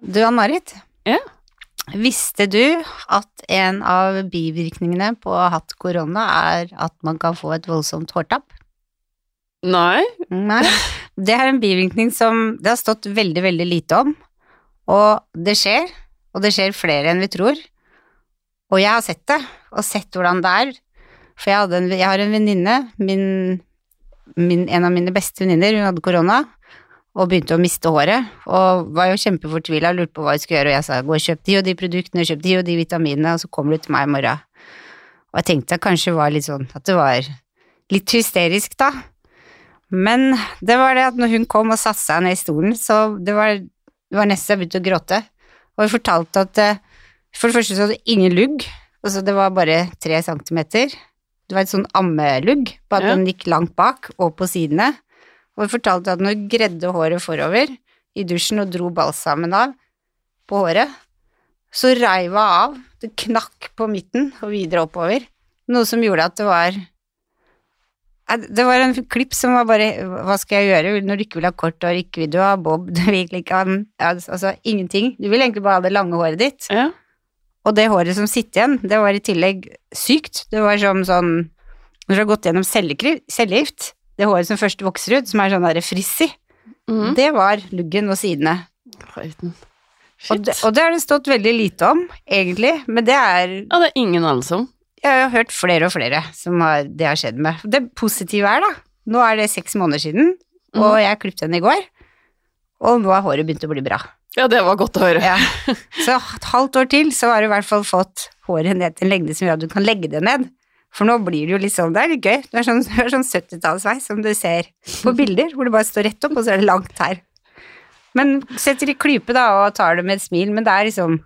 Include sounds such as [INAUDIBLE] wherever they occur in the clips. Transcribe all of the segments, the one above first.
Du, Ann-Marit. Ja. Visste du at en av bivirkningene på å ha hatt korona er at man kan få et voldsomt hårtapp? Nei. Nei. Det er en bivirkning som det har stått veldig, veldig lite om, og det skjer, og det skjer flere enn vi tror. Og jeg har sett det, og sett hvordan det er, for jeg, en, jeg har en venninne, min, min, en av mine beste venninner, hun hadde korona, og begynte å miste håret, og var jo kjempefortvila, lurte på hva jeg skulle gjøre, og jeg sa gå og kjøp de og de produktene, kjøp de og de vitaminene, og så kommer du til meg i morgen. Og jeg tenkte jeg kanskje var litt sånn, at det var litt hysterisk da, men det var det at når hun kom og satte seg ned i stolen, så det var, det var nesten jeg begynte å gråte. Og hun fortalte at eh, for det første så hadde hun ingen lugg, altså det var bare tre centimeter. Det var et sånn ammelugg, på at Ja. den gikk langt bak og på sidene. Og hun fortalte at når hun gredde håret forover i dusjen og dro balsamen av på håret, så reiv hun av, det knakk på midten og videre oppover, noe som gjorde at det var det var en klipp som var bare Hva skal jeg gjøre når du ikke vil ha kort hår, ikke vil du ha bob, du vil ikke ha Altså ingenting. Du vil egentlig bare ha det lange håret ditt. Ja. Og det håret som sitter igjen, det var i tillegg sykt. Det var som sånn Når du har gått gjennom cellegift, det håret som først vokser ut, som er sånn derre frizzy, mm. det var luggen og sidene. Og det, og det har det stått veldig lite om, egentlig, men det er Ja, det er ingen anelse om. Jeg har hørt flere og flere som har, det har skjedd med. Det positive er, da, nå er det seks måneder siden, og jeg klippet henne i går, og nå har håret begynt å bli bra. Ja, det var godt å høre. Ja. [LAUGHS] Så et halvt år til, så har du i hvert fall fått håret ned til en lengde som gjør at du kan legge det ned. For nå blir det jo litt sånn, det er litt gøy. Det er sånn, [LAUGHS] sånn 70-tallsveis som du ser på bilder, hvor det bare står rett opp, og så er det langt her. Men setter i klype da, og tar det med et smil, men det er liksom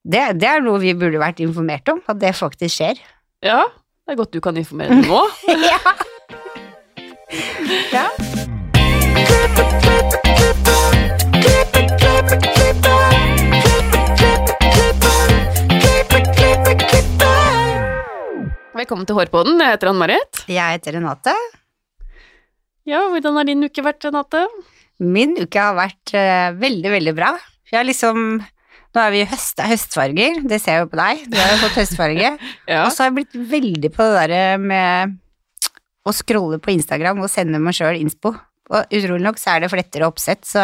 det, det er noe vi burde vært informert om, at det faktisk skjer. Ja, det er godt du kan informere deg nå. [LAUGHS] ja. [LAUGHS] ja. Velkommen til Hårpåden. Jeg heter Ann-Marit. Jeg heter Renate. Ja, hvordan har din uke vært, Renate? Min uke har vært eh, veldig, veldig bra. Jeg har liksom Nå er vi i høst, det er høstfarger, det ser jeg jo på deg. Du har jo fått høstfarge. [LAUGHS] Ja. Og så har jeg blitt veldig på det derre med å scrolle på Instagram og sende meg sjøl innspo. Og utrolig nok så er det fletter og oppsett, så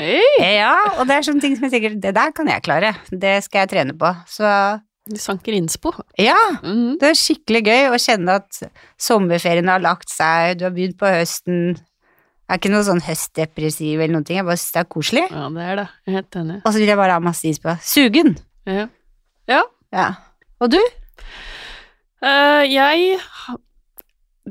hey. ja. Og det er sånne ting som jeg sikkert det der kan jeg klare. Det skal jeg trene på. Så du sanker innspo. ja. mm. Det er skikkelig gøy å kjenne at sommerferien har lagt seg, du har begynt på høsten. Jeg er ikke noe sånn høstdepressiv eller noen ting, jeg bare synes det er koselig. Ja, det er det. Jeg er helt enig. Og så vil jeg bare ha masse is. Sugen! Ja. ja. Ja. Og du? Uh, jeg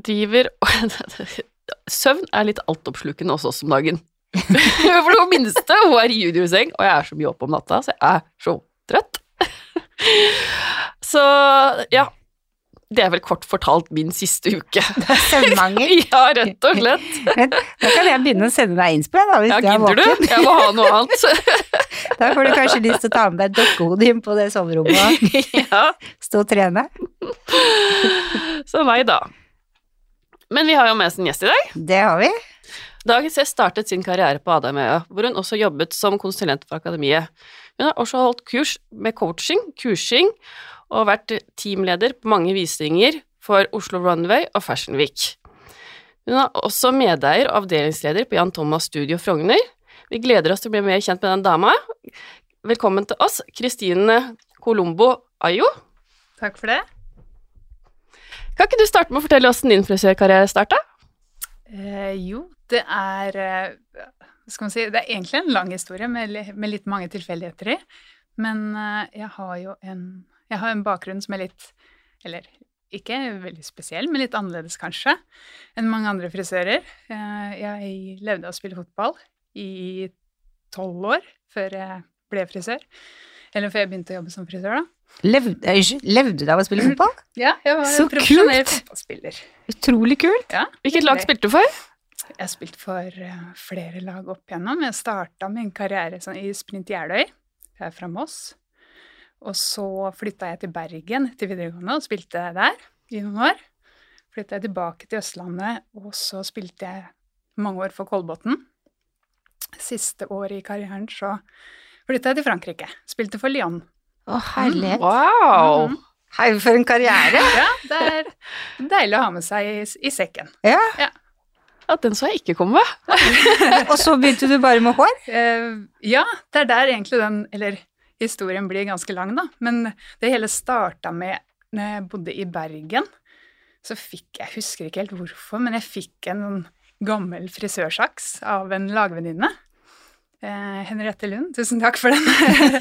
driver [LAUGHS] Søvn er litt altoppslukende også oss om dagen. [LAUGHS] For det minste, hun er i juniorseng, og jeg er så mye oppe om natta, så jeg er så trøtt. Så ja. Det er vel kort fortalt min siste uke. [LAUGHS] Søvnmangel. [LAUGHS] Ja, rett og slett. [LAUGHS] Da kan jeg begynne å sende deg innspill, da, hvis Ja, du er du? Jeg må ha noe annet. Da får du kanskje lyst til å ta med deg dokkehodet inn på det soverommet Ja, stå og trene. så nei da. Men vi har jo med oss en gjest i dag. Det har vi. Dagens gjest startet sin karriere på Adamøya, hvor hun også jobbet som konsulent for akademiet. Hun har også holdt kurs med coaching, kursing, og vært teamleder på mange visninger for Oslo Runway og Fashion Week. Hun er også medeier og avdelingsleder på Jan Thomas Studio Frogner. Vi gleder oss til å bli mer kjent med den dama. Velkommen til oss, Kristine Colombo Ayo. Takk for det. Kan ikke du starte med å fortelle åssen din frisørkarriere starta? Eh, jo, det er eh, skal man si Det er egentlig en lang historie med, med litt mange tilfeldigheter i. Men eh, jeg har jo en Jeg har en bakgrunn som er litt Eller ikke veldig spesiell, men litt annerledes kanskje enn mange andre frisører. Eh, jeg levde av å spille fotball i tolv år før jeg ble frisør. Eller før jeg begynte å jobbe som frisør, da. Levde, eh, levde du av å spille fotball? [CLEARS THROAT] Ja, jeg var Så en profesjonell kult! fotballspiller. Utrolig kult. Ja, Hvilket lag spilte du for? Jeg har spilt for eh, flere lag opp igjennom. Jeg starta min karriere sånn, i Sprint Jeløy. Jeg er fra Moss. Og så flytta jeg til Bergen til videregående og spilte der i noen år. Flytta jeg tilbake til Østlandet, og så spilte jeg mange år for Kolbotn. siste året i karrieren så flytta jeg til Frankrike. Spilte for Lyon. Å, herlighet. Wow! Mm. Hei, for en karriere. Ja, det er deilig å ha med seg i, i sekken. Ja. Ja, den så jeg ikke komme. [LAUGHS] Og så begynte du bare med hår? Uh, ja, det er der egentlig den Eller historien blir ganske lang, da. Men det hele starta med når jeg bodde i Bergen. Så fikk jeg husker ikke helt hvorfor, men jeg fikk en sånn gammel frisørsaks av en lagvenninne. Eh, Henriette Lund, tusen takk for den.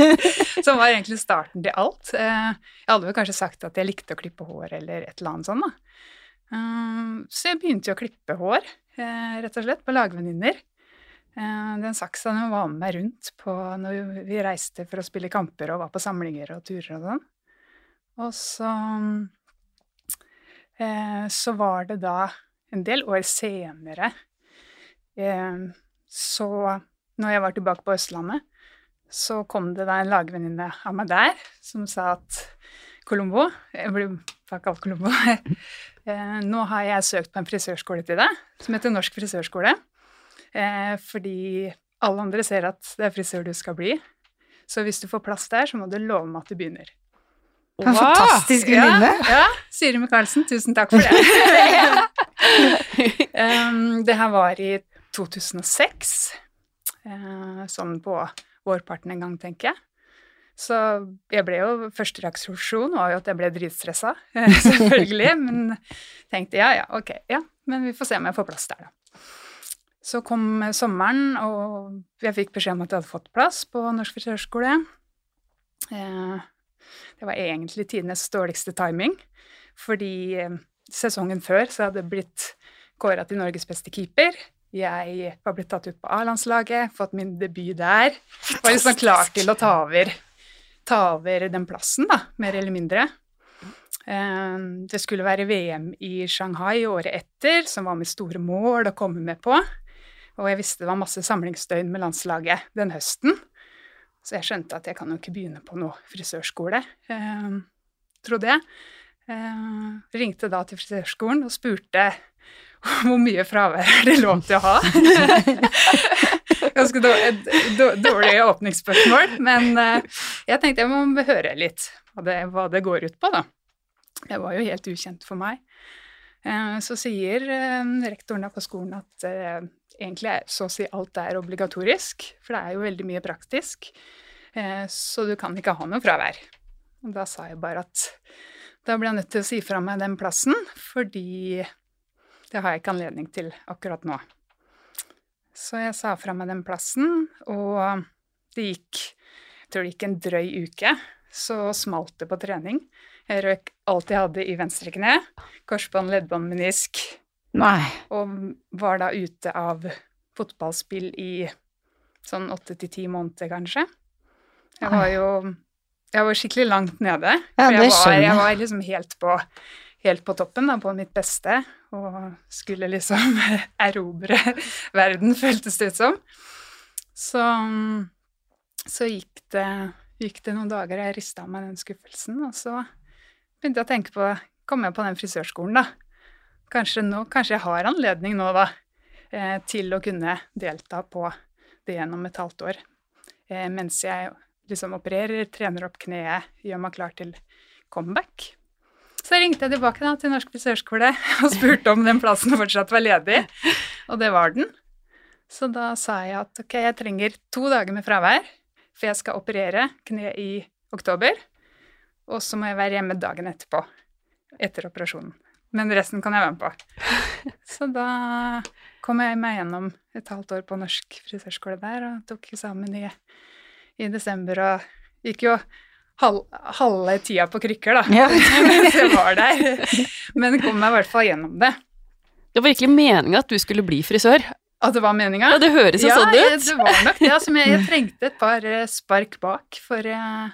[LAUGHS] Som var egentlig starten til alt. Eh, jeg hadde vel kanskje sagt at jeg likte å klippe hår eller et eller annet sånt, da. Så jeg begynte jo å klippe hår, rett og slett, på lagvenninner. Eh, Den saksa den var med meg rundt på når vi reiste for å spille kamper og var på samlinger og turer og sånn. Og så eh, Så var det da en del år senere eh, Så når jeg var tilbake på Østlandet, så kom det da en lagvenninne av meg der som sa at Colombo Jeg blir bare kalt Colombo. eh, nå har jeg søkt på en frisørskole til deg, som heter Norsk frisørskole. Eh, fordi alle andre ser at det er frisør du skal bli. Så hvis du får plass der, så må du love meg at du begynner. En fantastisk venninne. Ja, ja, Siri Michaelsen, tusen takk for det. [LAUGHS] um, det her var i 2006, eh, sånn på vårparten en gang, tenker jeg. Så jeg ble jo Første reaksjon var jo at jeg ble dritstressa, [LAUGHS] selvfølgelig. [LAUGHS] Men tenkte ja, ja, ok, ja, men vi får se om jeg får plass der, da. Så kom sommeren, og jeg fikk beskjed om at jeg hadde fått plass på Norsk frisørskole. Eh, det var egentlig tidenes dårligste timing, fordi eh, sesongen før så hadde jeg blitt kåra til Norges beste keeper. Jeg var blitt tatt ut på A-landslaget, fått min debut der. Var liksom klar til å ta over, ta over den plassen, da, mer eller mindre. Eh, Det skulle være VM i Shanghai året etter, som var mitt store mål å komme med på. Og jeg visste det var masse samlingsdøgn med landslaget den høsten. Så jeg skjønte at jeg kan jo ikke begynne på noe frisørskole, eh, trodde jeg. Eh, ringte da til frisørskolen og spurte [LAUGHS] hvor mye fravær er det lov til å ha? [LAUGHS] Ganske dårlig, åpningsspørsmål, men eh, jeg tenkte jeg må høre litt hva det, hva det går ut på, da. Det var jo helt ukjent for meg. Eh, Så sier eh, rektoren på skolen at egentlig så å si alt er obligatorisk, for det er jo veldig mye praktisk, så du kan ikke ha noe fravær. Og da sa jeg bare at da blir jeg nødt til å si fra meg den plassen, fordi det har jeg ikke anledning til akkurat nå. Så jeg sa fra meg den plassen, og det gikk Jeg tror det gikk en drøy uke, så smalt det på trening. Jeg røk alt jeg hadde i venstre kne. Korsbånd, leddbånd, menisk. Nei. Og var da ute av fotballspill i sånn åtte til ti måneder, kanskje. Jeg var jo Jeg var skikkelig langt nede. Ja, det jeg var, skjønner jeg. jeg var liksom helt på, helt på toppen, da, på mitt beste, og skulle liksom [LAUGHS] erobre verden, føltes det ut som. Så, så gikk, det, gikk det noen dager, jeg rista av meg den skuffelsen, og så begynte jeg å tenke på Kom jeg på den frisørskolen, da? Kanskje, nå, kanskje jeg har anledning nå, da, eh, til å kunne delta på det gjennom et halvt år. Eh, mens jeg liksom opererer, trener opp kneet, gjør meg klar til comeback. Så ringte jeg tilbake da, til Norsk frisørskole [LAUGHS] og spurte om den plassen fortsatt var ledig, og det var den. Så da sa jeg at ok, jeg trenger to dager med fravær, for jeg skal operere kne i oktober, og så må jeg være hjemme dagen etterpå, etter operasjonen. Men resten kan jeg være med på. [LAUGHS] Så da kom jeg meg gjennom et halvt år på norsk frisørskole der, og tok eksamen i, i desember, og gikk jo halv, halve tida på krykker, da, Ja. [LAUGHS] mens jeg var der. Men kom meg i hvert fall gjennom det. Det var virkelig meninga at du skulle bli frisør. At det var meninga? Ja, det høres jo ja, sånn ut. ut. det var nok det. Altså, jeg, jeg trengte et par eh, spark bak, for jeg,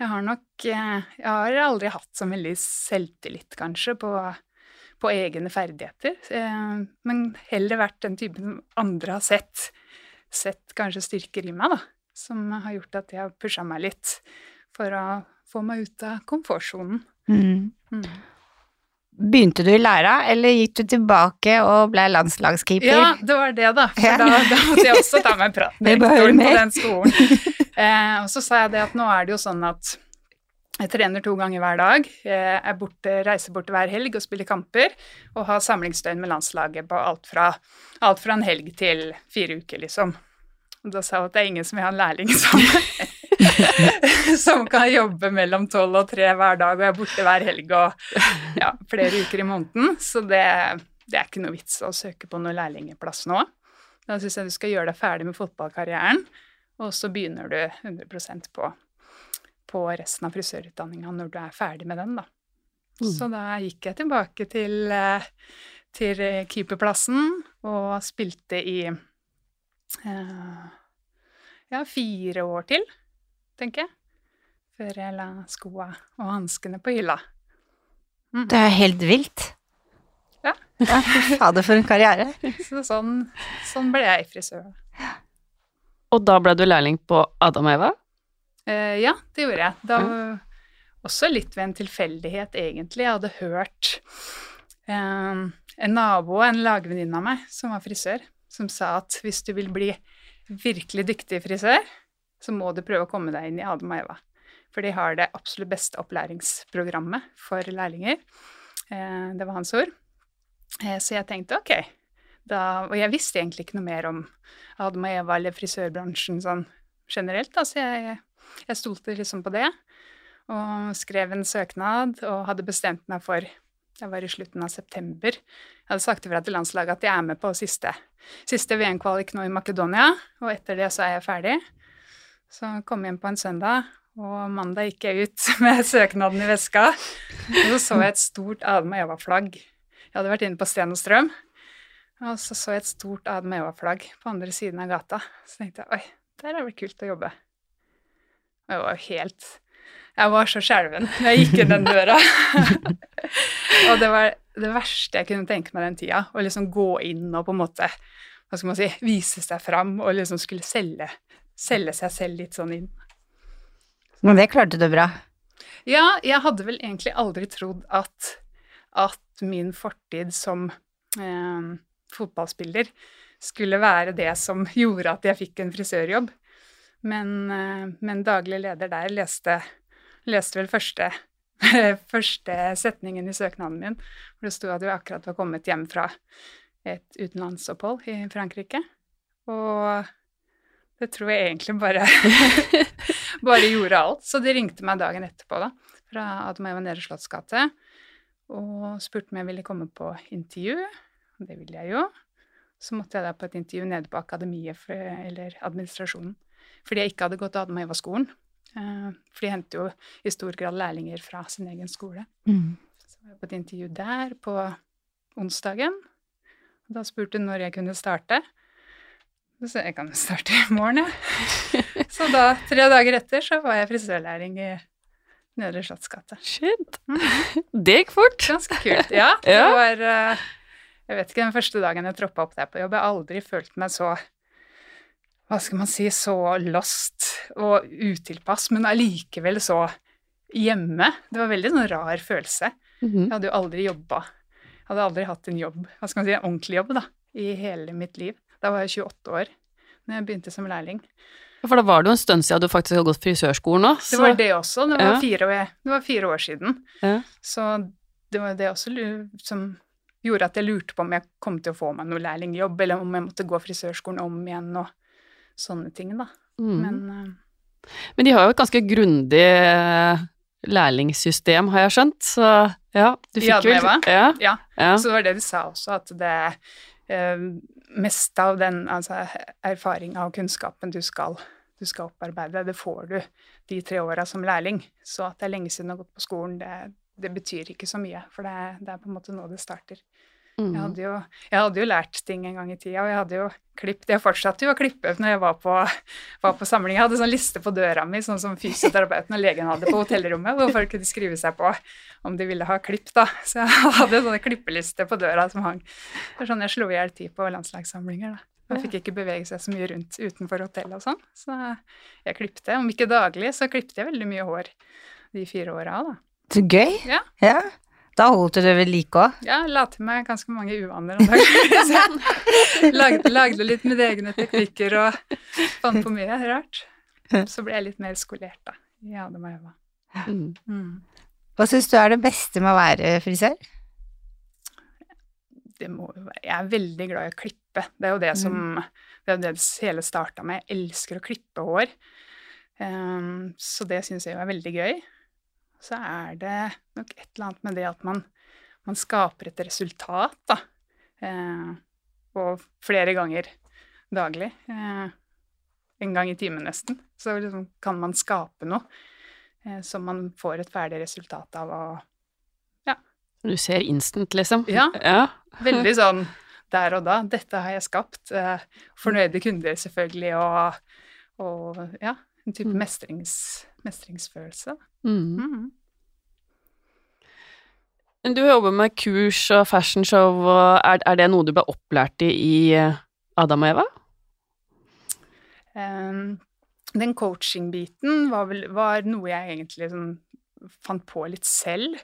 jeg har nok eh, Jeg har aldri hatt så veldig selvtillit, kanskje, på, på egne ferdigheter. Eh, Men heller vært den typen andre har sett, sett kanskje styrker i meg, da. Som har gjort at jeg har pusha meg litt for å få meg ut av komfortsonen. Mm. Mm. begynte du i læra, eller gikk du tilbake og ble landslagskeeper? Ja, det var det, da. For Ja. da, da måtte jeg også ta meg en prat [LAUGHS] med rektoren på den skolen. [LAUGHS] Eh, og så sa jeg det at nå er det jo sånn at jeg trener to ganger hver dag. Jeg er borte, reiser borte hver helg og spiller kamper. Og har samlingsdøgn med landslaget på alt fra, alt fra en helg til fire uker, liksom. Og da sa hun at det er ingen som vil ha en lærling som, [LAUGHS] [LAUGHS] som kan jobbe mellom tolv og tre hver dag og jeg er borte hver helg og ja, flere uker i måneden. Så det, det er ikke noe vits å søke på noen lærlingplass nå. Da syns jeg du skal gjøre deg ferdig med fotballkarrieren, og så begynner du 100 på, på resten av frisørutdanninga når du er ferdig med den, da. Mm. Så da gikk jeg tilbake til, eh, til keeperplassen og spilte i eh, ja, fire år til, tenker jeg. Før jeg la skoa og hanskene på hylla. Det er helt vilt. Ja. ja fy fader, for en karriere. [LAUGHS] Så sånn, sånn ble jeg frisør. Og da ble du lærling på Adam og Eva? Eh, ja, det gjorde jeg. Da, Også litt ved en tilfeldighet, egentlig. Jeg hadde hørt eh, en nabo, en lagvenninne av meg, som var frisør, som sa at hvis du vil bli virkelig dyktig frisør, så må du prøve å komme deg inn i Adam og Eva. For de har det absolutt beste opplæringsprogrammet for lærlinger. Eh, det var hans ord. Eh, så jeg tenkte ok. Da, og jeg visste egentlig ikke noe mer om Adam og Eva eller frisørbransjen sånn generelt, da, så jeg, jeg stolte liksom på det. Og skrev en søknad og hadde bestemt meg for Det var i slutten av september. Jeg hadde sagt ifra til landslaget at jeg er med på siste, siste VM-kvalik nå i Makedonia, og etter det så er jeg ferdig. Så kom jeg hjem på en søndag, og mandag gikk jeg ut [LAUGHS] med søknaden i veska. Og så så jeg et stort Adam og Eva-flagg. Jeg hadde vært inne på Sten og Strøm, og så så jeg et stort Adam og Eva-flagg på andre siden av gata. Så tenkte jeg oi, der er det kult å jobbe. Og jeg var helt Jeg var så skjelven da jeg gikk inn den døra. [LAUGHS] og det var det verste jeg kunne tenke meg den tida. Å liksom gå inn og på en måte hva skal man si, vise seg fram og liksom skulle selge, selge seg selv litt sånn inn. Men det klarte du bra. Ja, jeg hadde vel egentlig aldri trodd at, at min fortid som eh, fotballspiller skulle være det som gjorde at jeg fikk en frisørjobb. Men, eh, men daglig leder der leste, leste vel første, [LAUGHS] første setningen i søknaden min, hvor det sto at jeg akkurat var kommet hjem fra et utenlandsopphold i Frankrike. Og det tror jeg egentlig bare [LAUGHS] bare gjorde alt. Så de ringte meg dagen etterpå, da, fra Eva Nede Slottsgate, og spurte om jeg ville komme på intervju. Det ville jeg jo. Så måtte jeg da på et intervju nede på akademiet, for, eller administrasjonen, fordi jeg ikke hadde gått Eva-skolen. Eh, For de henter jo i stor grad lærlinger fra sin egen skole. Så var jeg på et intervju der på onsdagen. Og da spurte hun når jeg kunne starte. Så jeg kan starte i morgen, jeg. [LAUGHS] Så da, tre dager etter, så var jeg frisørlæring i Nedre Slottsgate. Shit. Mhm. Det gikk fort. Ganske kult. Ja, [LAUGHS] det var eh, Jeg vet ikke, den første dagen jeg troppa opp der på jobb, jeg har aldri følt meg så Hva skal man si Så lost og utilpass, men allikevel så hjemme. Det var veldig sånn rar følelse. Mhm. Jeg hadde jo aldri jobba. Hadde aldri hatt en jobb, hva skal man si, en ordentlig jobb, da, i hele mitt liv. Da var jeg 28 år når jeg begynte som lærling. For da var det jo en stund siden du faktisk hadde gått frisørskolen òg. Det var det også. Det var, Ja. fire, år, det var fire år siden. Ja. Så det var det også som gjorde at jeg lurte på om jeg kom til å få meg noe lærlingjobb, eller om jeg måtte gå frisørskolen om igjen og sånne ting, da. Mm. Men uh, Men de har jo et ganske grundig eh, lærlingssystem, har jeg skjønt. Så ja, du fikk ja, det vel? Ja. ja. ja. Så det var det de sa også, at det eh, meste av den altså, erfaringa og kunnskapen du skal, du skal opparbeide, det får du de tre åra som lærling. Så at det er lenge siden du har gått på skolen, det, det betyr ikke så mye, for det, det er på en måte nå det starter. Mm. Jeg hadde, jo, jeg hadde jo lært ting en gang i tida, og jeg hadde jo klippet Jeg fortsatte jo å klippe når jeg var på, var på samling. Jeg hadde sånn liste på døra mi, sånn som fysioterapeuten og legen hadde på hotellrommet, hvor folk kunne skrive seg på om de ville ha klipp, da. Så jeg hadde sånne klippelister på døra som hang. Det er sånn jeg slo i hjel tid på landslagssamlinger, da. Man fikk ikke bevege seg så mye rundt utenfor hotellet og sånn. Så jeg klippte. Om ikke daglig, så klippte jeg veldig mye hår de fire åra, da. Så gøy. Ja. ja. Da holdt du det ved like òg. Ja, la til meg ganske mange uvaner om dagen. [LAUGHS] Lagde, lagde litt mine egne teknikker og fant på mye rart. Så ble jeg litt mer skolert, da. det må jeg. Mm. Mm. Hva syns du er det beste med å være frisør? Det må jo være Jeg er veldig glad i å klippe. Det er jo det som Det er jo det det hele starta med. Jeg elsker å klippe hår. Um, så det syns jeg jo er veldig gøy. Så er det nok et eller annet med det at man, man skaper et resultat, da. Eh, og flere ganger daglig. Eh, en gang i timen nesten. Så liksom kan man skape noe eh, som man får et ferdig resultat av. Og Du ser instant, liksom. Ja. ja. Veldig sånn der og da. Dette har jeg skapt. Eh, fornøyde kunder, selvfølgelig, og, og ja, en type Mm. mestrings, mestringsfølelse. Mm. Mm. Du jobber med kurs og fashionshow, og er, er det noe du ble opplært i i eh, Adam og Eva? Um, den coaching-biten var, vel, var noe jeg egentlig sånn, fant på litt selv.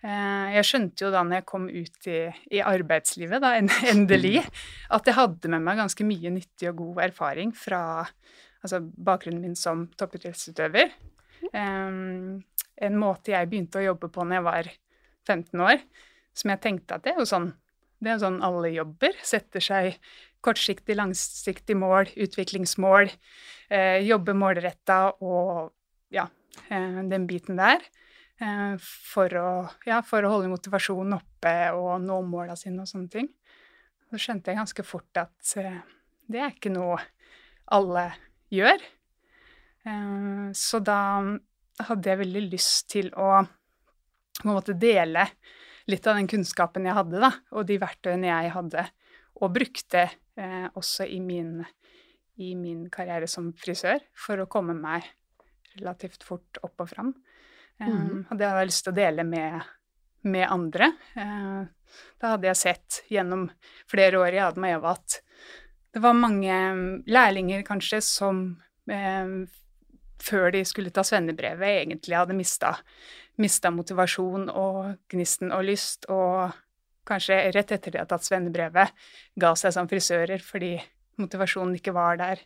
Uh, jeg skjønte jo da når jeg kom ut i, i arbeidslivet, da, endelig, at jeg hadde med meg ganske mye nyttig og god erfaring fra altså, bakgrunnen min som toppidrettsutøver. Ehm, en måte jeg begynte å jobbe på når jeg var 15 år, som jeg tenkte at det er jo sånn det er sånn alle jobber. Setter seg kortsiktig, langsiktig mål, utviklingsmål. Eh, jobbe målretta og ja, eh, den biten der. Eh, for, å, ja, for å holde motivasjonen oppe og nå måla sine og sånne ting. Så skjønte jeg ganske fort at eh, det er ikke noe alle gjør. Eh, så da hadde jeg veldig lyst til å på en måte dele litt av den kunnskapen jeg hadde, da, og de verktøyene jeg hadde, og brukte eh, også i min, i min karriere som frisør, for å komme meg relativt fort opp og fram. Eh, Mhm. Og det hadde jeg lyst til å dele med, med andre. Eh, da hadde jeg sett gjennom flere år i hadde med Eva at det var mange mm, lærlinger kanskje som eh, før de skulle ta svennebrevet, egentlig hadde mista mista motivasjon og gnisten og lyst, og kanskje rett etter de hadde tatt svennebrevet, ga seg som frisører fordi motivasjonen ikke var der.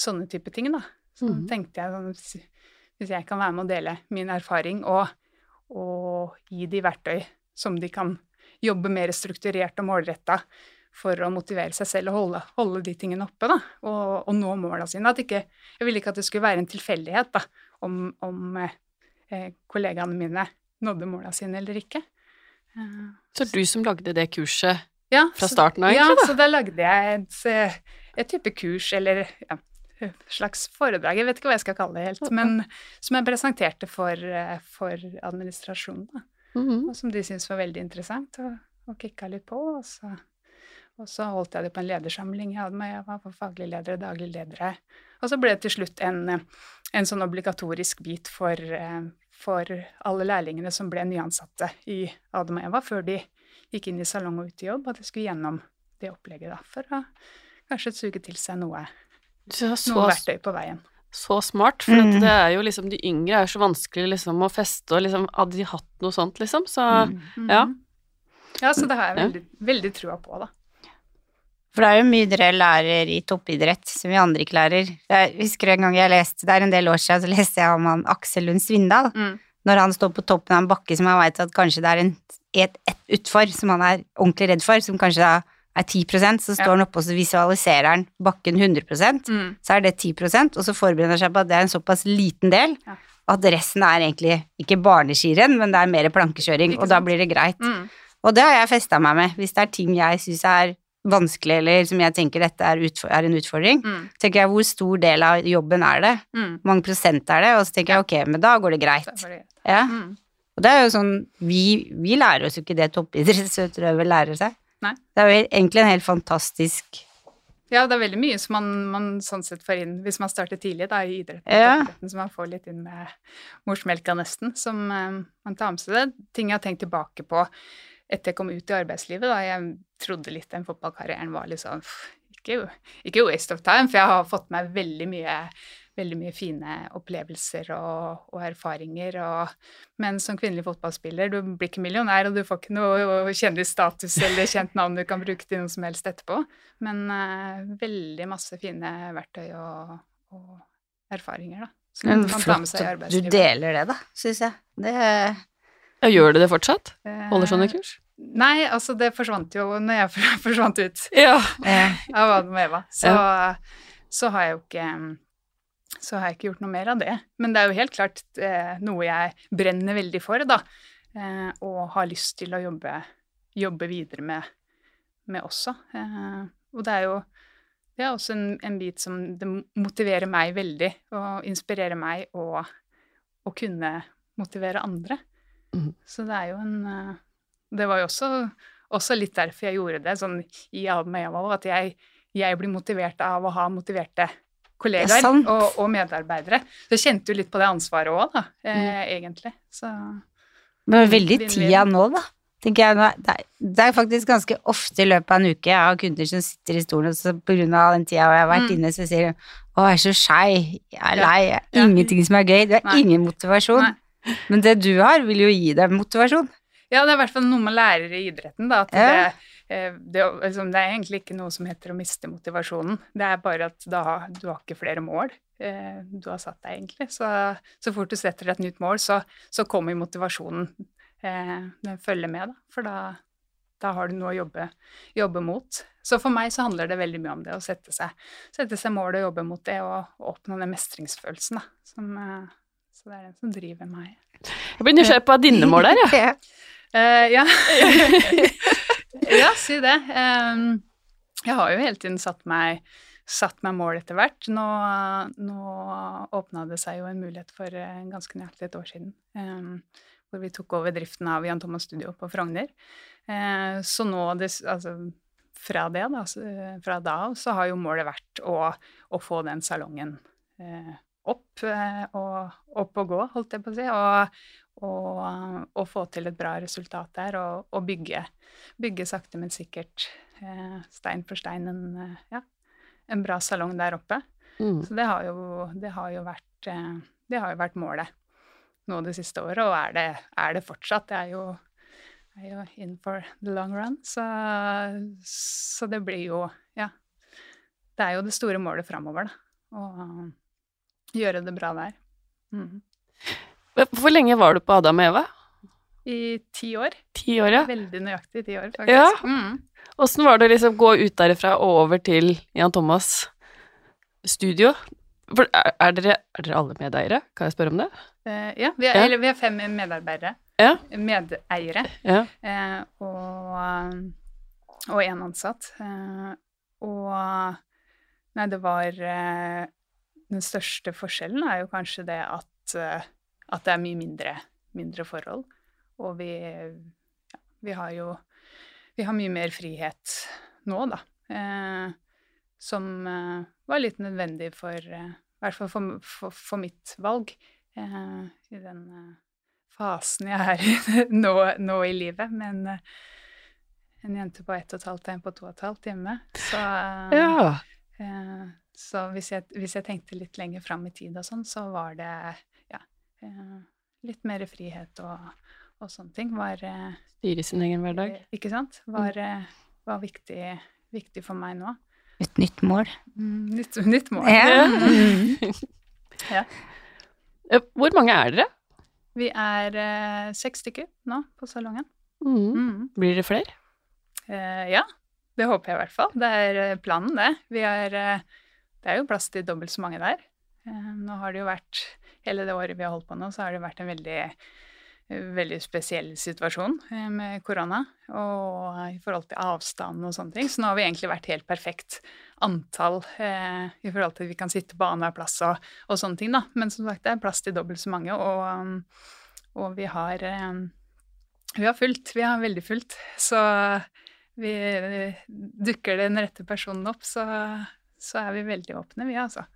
Sånne type ting, da. Så mm. tenkte jeg sånn hvis- jeg kan være med å dele min erfaring og, og gi de verktøy som de kan jobbe mer strukturert og målretta for å motivere seg selv og holde, holde de tingene oppe, da, og, og nå måla sine. Ikke, jeg ville ikke at det skulle være en tilfeldighet da, om, om eh, kollegaene mine nådde måla sine eller ikke. Uh, Så du som lagde det kurset ja, fra starten av, ja, så da lagde jeg et, eh, et type kurs, eller ja, slags foredrag, jeg vet ikke hva jeg skal kalle det helt, men som jeg presenterte for, eh, for administrasjonen, da, Mm -hmm. og som de syntes var veldig interessant, og, og kikka litt på, og så, og så holdt jeg det på en ledersamling jeg hadde med, jeg var for faglige ledere, daglige ledere, og så ble det til slutt en, en sånn obligatorisk bit for, eh, for alle lærlingene som ble nyansatte i Adam og Eva, før de gikk inn i salong og ut i jobb, at de skulle gjennom det opplegget da, for å kanskje suge til seg noe, Så, noe verktøy på veien. så smart, for Mm. det er jo liksom De yngre er jo så vanskelig liksom å feste, og liksom Hadde de hatt noe sånt, liksom, så mm. ja. Ja, så det har jeg veldig, veldig trua på, da. For det er jo mye dere lærer i toppidrett som vi andre ikke lærer. Jeg husker en gang jeg leste, det er en del år siden, så leste jeg om han Aksel Lund Svindal. Mm. Når han står på toppen av en bakke som han veit at kanskje det er en, et, et utfor som han er ordentlig redd for, som kanskje da er 10 så står Ja. han oppe og så visualiserer han bakken 100 Mm. så er det 10% og så forbereder han seg på at det er en såpass liten del Ja. at resten er egentlig ikke barneskirenn, men det er mer plankekjøring, og da blir det greit. Mm. Og det har jeg festa meg med. Hvis det er ting jeg syns er vanskelig, eller som jeg tenker dette er, er en utfordring, Mm. tenker jeg hvor stor del av jobben er det? Mm. Hvor mange prosent er det? Og så tenker jeg ok, men da går det greit. Det det- Ja. Mm. Og det er jo sånn, vi, vi lærer oss jo ikke det toppidrettsutøvere lærer seg. Nei. Det er jo egentlig en helt fantastisk Ja, det er veldig mye som man, man sånn sett får inn hvis man starter tidlig da, i idretten, Ja. toppidretten, så man får litt inn med morsmelka nesten, som eh, man tar med seg det. Ting jeg har tenkt tilbake på etter jeg kom ut i arbeidslivet, da jeg trodde litt den fotballkarrieren var liksom ikke, ikke waste of time, for jeg har fått meg veldig mye veldig mye fine opplevelser og, og erfaringer. Og, men som kvinnelig fotballspiller, du blir ikke millionær, og du får ikke noe kjendisstatus eller kjent navn du kan bruke til noe som helst etterpå. Men uh, veldig masse fine verktøy og, og erfaringer, da. Som Men man kan ta med seg i arbeidslivet. du deler det, da, syns jeg. Det Ja, gjør du det fortsatt? Holder sånne Eh, kurs? Nei, altså det forsvant jo når jeg [LAUGHS] forsvant ut Ja. eh, av Adam og Eva. Så, så har jeg jo ikke så har jeg ikke gjort noe mer av det. Men det er jo helt klart eh, noe jeg brenner veldig for, da. Eh, og har lyst til å jobbe, jobbe videre med, med også. Eh, og det er jo det er også en, en bit som det motiverer meg veldig, og inspirerer meg å kunne motivere andre. Så det er jo en eh, Det var jo også, også litt derfor jeg gjorde det, sånn i Adam og at jeg, jeg blir motivert av å ha motiverte kollegaer er og, og medarbeidere. Så jeg kjente jo litt på det ansvaret òg, da, eh, egentlig. Så Men veldig tida nå, da. Jeg, det, er, faktisk ganske ofte i løpet av en uke jeg har kunder som sitter i stolen, og så av den tida jeg har vært Mm. inne, så sier de 'Å, jeg er så skei, jeg er lei, ingenting som er gøy', du har Nei. ingen motivasjon. Nei. [LAUGHS] Men det du har, vil jo gi deg motivasjon. Ja, det er i hvert fall noe man lærer i idretten, da. At Ja. det, eh, det, liksom, det er egentlig ikke noe som heter å miste motivasjonen. Det er bare at da, du har ikke flere mål eh, du har satt deg, egentlig. Så, så fort du setter et nytt mål, så, så kommer motivasjonen. Eh, den følger med, da. For da, da har du noe å jobbe, jobbe mot. Så for meg så handler det veldig mye om det å sette seg, sette seg mål og jobbe mot det, og, og oppnå den mestringsfølelsen, da. Som, så det er den som driver meg. Jeg blir nysgjerrig på dine mål der, ja. [LAUGHS] Ja. Uh, [LAUGHS] ja. ja, si det. Um, jeg har jo hele tiden satt meg, satt meg mål etter hvert. Nå, nå åpna det seg jo en mulighet for eh, ganske nøyaktig et år siden. Um, hvor vi tok over driften av Jan Thomas Studio på Frogner. Eh, så nå, det, altså, fra det, da, så, fra da av, så har jo målet vært å, å få den salongen eh, opp, eh, og, opp og gå, holdt jeg på å si. Og, og, og få til et bra resultat der, og, og bygge, bygge sakte, men sikkert, eh, stein for stein, en, eh, ja, en bra salong der oppe. Mm. Så det har jo, det har jo, vært, eh, det har jo vært målet nå det siste året, og er det, er det fortsatt. Det er jo, er jo in for the long run, så, så det blir jo Ja. Det er jo det store målet framover, da. Å gjøre det bra der. Mm. Hvor lenge var du på Adam og Eva? I ti år. Ti år, ja. Veldig nøyaktig ti år, faktisk. Ja. Mm. Åssen var det å liksom gå ut derifra og over til Jan Thomas studio? For er, er, dere, er dere alle medeiere? Kan jeg spørre om det? Uh, ja, vi er, Ja. Eller vi er fem medarbeidere. Ja. Medeiere. Ja. Uh, og, og en ansatt. Uh, og Nei, det var Den største forskjellen er jo kanskje det at, eh, at det er mye mindre, mindre forhold. Og vi, ja, vi har jo Vi har mye mer frihet nå, da. Eh, som eh, var litt nødvendig for eh, hvert fall for, for, for mitt valg eh, i den eh, fasen jeg er i [LAUGHS] nå, nå i livet. Men en jente på ett og et halvt en på to og et halvt hjemme. Så, eh, ja. Eh, så hvis, jeg, hvis jeg tenkte litt lenger fram i tid og sånn, så var det ja, eh, litt mer frihet og, og sånne ting. Var, eh, Styre sin egen hverdag. ikke sant? Var, eh, var viktig, viktig for meg nå. Et nytt mål. Mm, nytt, nytt mål. Ja. [LAUGHS] Mm. Eh, [LAUGHS] Hvor mange er dere? Vi er eh, seks stykker nå på salongen. Mm. Mm. Blir det flere? Eh, ja, det håper jeg i hvert fall. Det er eh, planen, det. Vi er, eh, det er jo plass til dobbelt så mange der. Eh, nå har det jo vært Hele det året vi har holdt på nå, så har det vært en veldig, eh, veldig spesiell situasjon eh, med korona. Og i forhold til avstand og sånne ting. Så nå har vi egentlig vært helt perfekt antall eh, i forhold til at vi kan sitte på annenhver plass og, og sånne ting, da. Men som sagt, det er plass til dobbelt så mange, og, og vi har eh, vi har fullt. Vi har veldig fullt. Så vi dukker den rette personen opp, så, så er vi veldig åpne, vi, altså.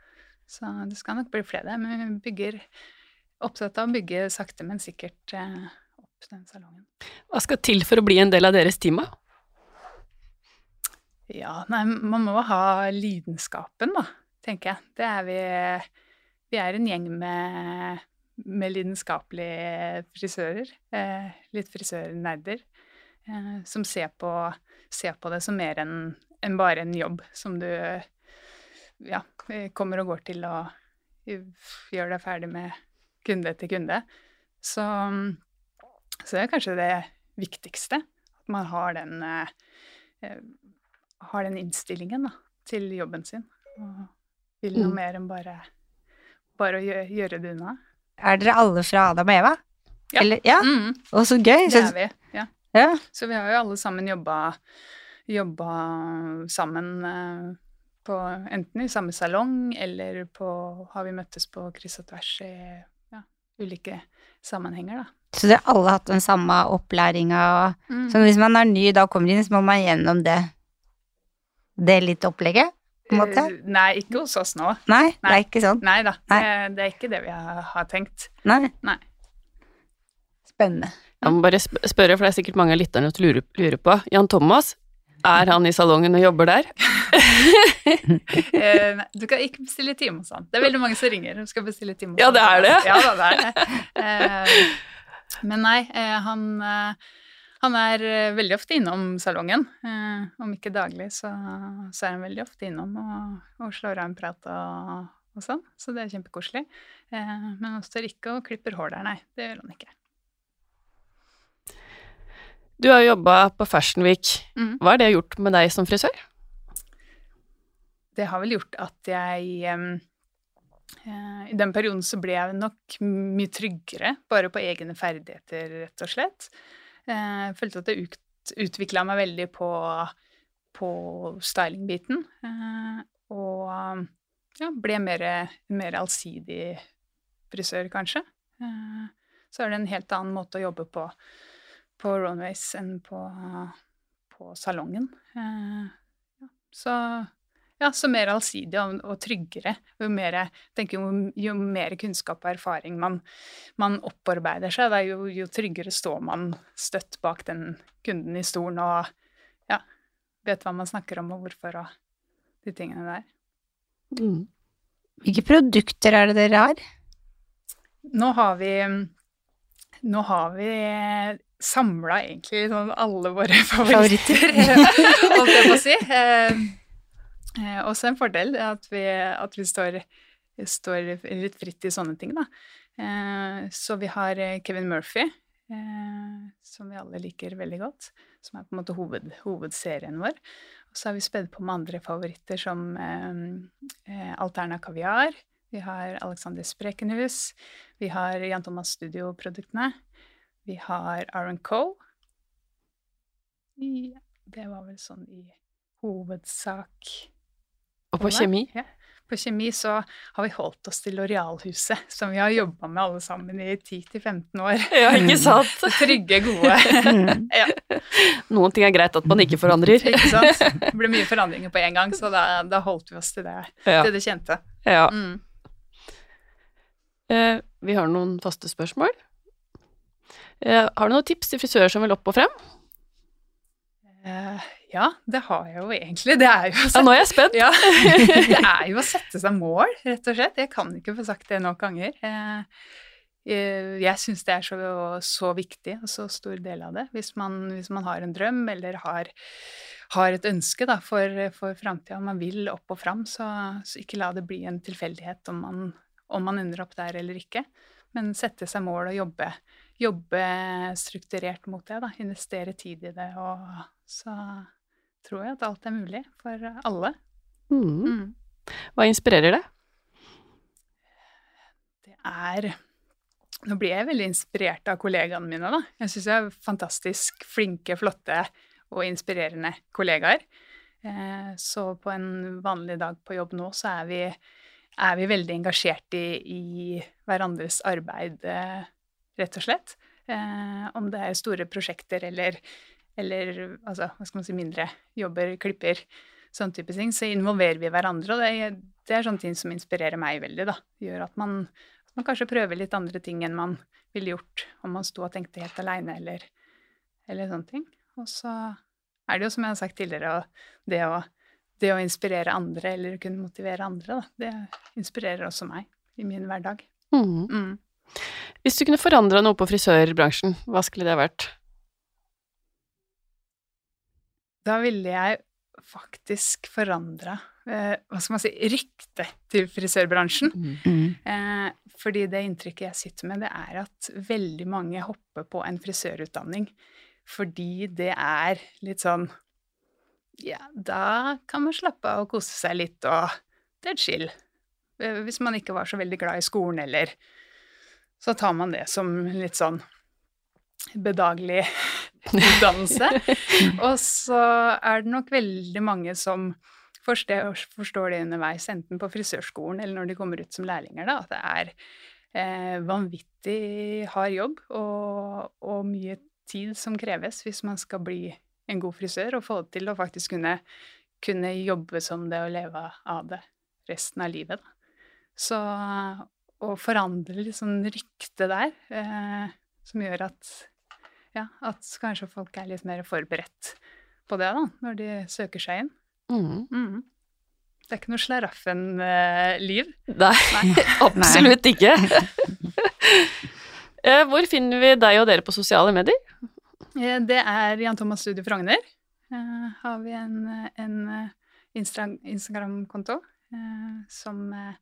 Så det skal nok bli flere. Men vi bygger opptatt av å bygge sakte, men sikkert eh, opp den salongen. Hva skal til for å bli en del av deres team, da? Ja, nei, man må ha lidenskapen, da, tenker jeg. Det er vi vi er en gjeng med, med lidenskapelige frisører. Eh, litt frisørnerder. Eh, som ser på, ser på, det som mer enn en bare en jobb som du ja, kommer og går til å gjøre deg ferdig med kunde etter kunde. Så, så det er kanskje det viktigste. At man har den, eh, har den innstillingen da, til jobben sin. Og vil noe mm. mer enn bare, bare å gjøre, gjøre, det unna. Er dere alle fra Adam og Eva? Ja. Eller, ja? Mm. Og så gøy. Det er vi. Ja. ja. Så vi har jo alle sammen jobba, jobba sammen eh, på enten i samme salong eller på Har vi møttes på kryss og tvers i ja, ulike sammenhenger, da. Så dere har alle hatt den samme opplæringa? Mm. Så hvis man er ny da kommer inn, så må man gjennom det det litt opplegget? på en måte? Uh, nei, ikke hos oss nå. Nei, nei. det er ikke sånn? Nei da, nei. Det, det, er ikke det vi har, har tenkt. Nei. nei. Spennende. Jeg må bare spørre, for det er sikkert mange av lytterne som lurer, lurer på. Jan Thomas, er han i salongen og jobber der? [LAUGHS] Eh, du kan ikke bestille time hos han. Det er veldig mange som ringer og skal bestille time hos Ja, det er det? Ja, det er det. Eh, men nei, eh, han, han er veldig ofte innom salongen. Om ikke daglig, så, så er han veldig ofte innom og, og slår av en prat og, og, sånn. Så det er kjempekoselig. Men han står ikke og klipper hår der, nei. Det gjør han ikke. Du har jobba på Fashion Week. Mm. Hva har det gjort med deg som frisør? Det har vel gjort at jeg um, uh, I den perioden så ble jeg nok mye tryggere bare på egne ferdigheter, rett og slett. Uh, følte at jeg ut, utvikla meg veldig på, på styling-biten. Uh, og ja, ble mer, mer allsidig frisør, kanskje. så er det en helt annen måte å jobbe på på runways enn på, på salongen. Eh, ja. Så ja, så mer allsidig og, og tryggere. Jo mer, tenker, jo, jo mer kunnskap og erfaring man, man opparbeider seg, jo, jo, tryggere står man støtt bak den kunden i stolen og ja, vet hva man snakker om og hvorfor og de tingene der. Mm. Hvilke produkter er det dere har? Nå har vi Nå har vi samla egentlig sånn alle våre [LAUGHS] favoritter, holdt jeg på å si. [LAUGHS] Eh, eh, også en fordel at vi, at vi står, står, litt fritt i sånne ting, da. Eh, så vi har eh, Kevin Murphy, eh, som vi alle liker veldig godt. Som er på en måte hoved, hovedserien vår. Og så har vi spedd på med andre favoritter som eh, Alterna Kaviar. Vi har Alexander Sprekenhus. Vi har Jan Thomas Studio-produktene. Vi har Aaron Coe. det var vel sånn i hovedsak Og på kjemi? Ja. På kjemi så har vi holdt oss til Lorealhuset, som vi har jobba med alle sammen i 10-15 år. [LAUGHS] Ja, ikke sant? [LAUGHS] Trygge, gode. [LAUGHS] ja. Noen ting er greit at man ikke forandrer. ikke sant. Det ble mye forandringer på en gang, så da, da holdt vi oss til det, ja. til det kjente. Ja. Mm. Eh, vi har noen faste spørsmål. Eh, har du noen tips til frisører som vil opp og frem? Uh, ja, det har jeg jo egentlig. Det er jo sette, [LAUGHS] ja, nå er jeg spent. Ja, [LAUGHS] det er jo å sette seg mål, rett og slett. Jeg kan ikke få sagt det nok ganger. Uh, jeg syns det er så, så, viktig og så stor del av det. Hvis man, hvis man har en drøm eller har, har et ønske da, for, for framtida, man vil opp og fram, så, så, ikke la det bli en tilfeldighet om man, om man ender opp der eller ikke. Men sette seg mål og jobbe, jobbe strukturert mot det, da. Investere tid i det, og så tror jeg at alt er mulig for alle. Mm. Mm. Hva inspirerer det? Det er Nå blir jeg veldig inspirert av kollegaene mine, da. Jeg syns jeg er fantastisk flinke, flotte og inspirerende kollegaer. Eh, så på en vanlig dag på jobb nå, så er vi, er vi veldig engasjert i, i hverandres arbeid eh, rett og slett. Eh, om det er store prosjekter eller, eller altså, hva skal man si, mindre jobber, klipper, sånn type ting, så involverer vi hverandre. Og det, det, er sånne ting som inspirerer meg veldig. da. Gjør at man, at man kanskje prøver litt andre ting enn man ville gjort om man sto og tenkte helt aleine, eller, eller sånne ting. Og så er det jo, som jeg har sagt tidligere, det å, det å inspirere andre eller kunne motivere andre, da, det inspirerer også meg i min hverdag. Mm. Mm. Hvis du kunne forandra noe på frisørbransjen, hva skulle det vært? Da ville jeg faktisk forandra eh, hva skal man si, ryktet til frisørbransjen. Mm. Eh, fordi det inntrykket jeg sitter med, det er at veldig mange hopper på en frisørutdanning fordi det er litt sånn Ja, da kan man slappe av og kose seg litt, og det er chill. Eh, Hvis man ikke var så veldig glad i skolen, eller Så tar man det som litt sånn bedagelig [LAUGHS] utdannelse. [LAUGHS] Og så er det nok veldig mange som forstår, det underveis, enten på frisørskolen eller når de kommer ut som lærlinger, da, at det er eh, vanvittig hard jobb og, og mye tid som kreves hvis man skal bli en god frisør og få det til å faktisk kunne, kunne jobbe som det og leve av det resten av livet. Da. Så å forandre litt sånn rykte der, eh, som gjør at ja, at kanskje folk er litt mer forberedt på det da, når de søker seg inn. Mm. Mm. Det er ikke noe slaraffen-liv. Nei, [LAUGHS] absolutt ikke. [LAUGHS] Eh, Hvor finner vi deg og dere på sosiale medier? Eh, Det er Jan Thomas Studio Frogner. Eh, har vi en, en eh, Instagram-konto eh, som eh,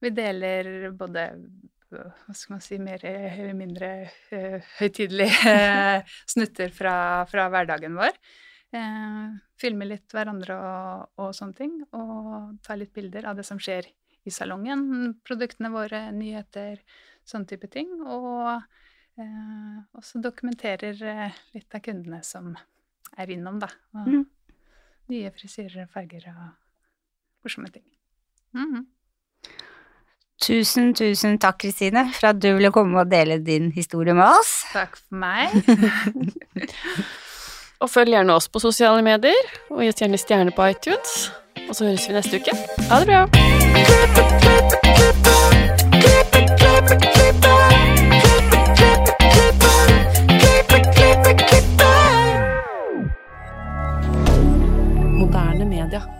vi deler både eh, hva skal man si, mer eller mindre uh, høytidelige eh, [LAUGHS] snutter fra, fra hverdagen vår. Eh, filmer litt hverandre og, og sånne ting, og tar litt bilder av det som skjer i salongen, produktene våre, nyheter, sånne type ting. Og eh, også dokumenterer eh, litt av kundene som er innom, da. Og Mm. Nye frisyrer, farger og morsomme ting. Mhm. Tusen, tusen takk, Kristine, for at du ville komme og dele din historie med oss. Takk for meg. [LAUGHS] Og følg gjerne oss på sosiale medier, og gi oss gjerne stjerne på iTunes. Og så høres vi neste uke. Ha det bra! Moderne media.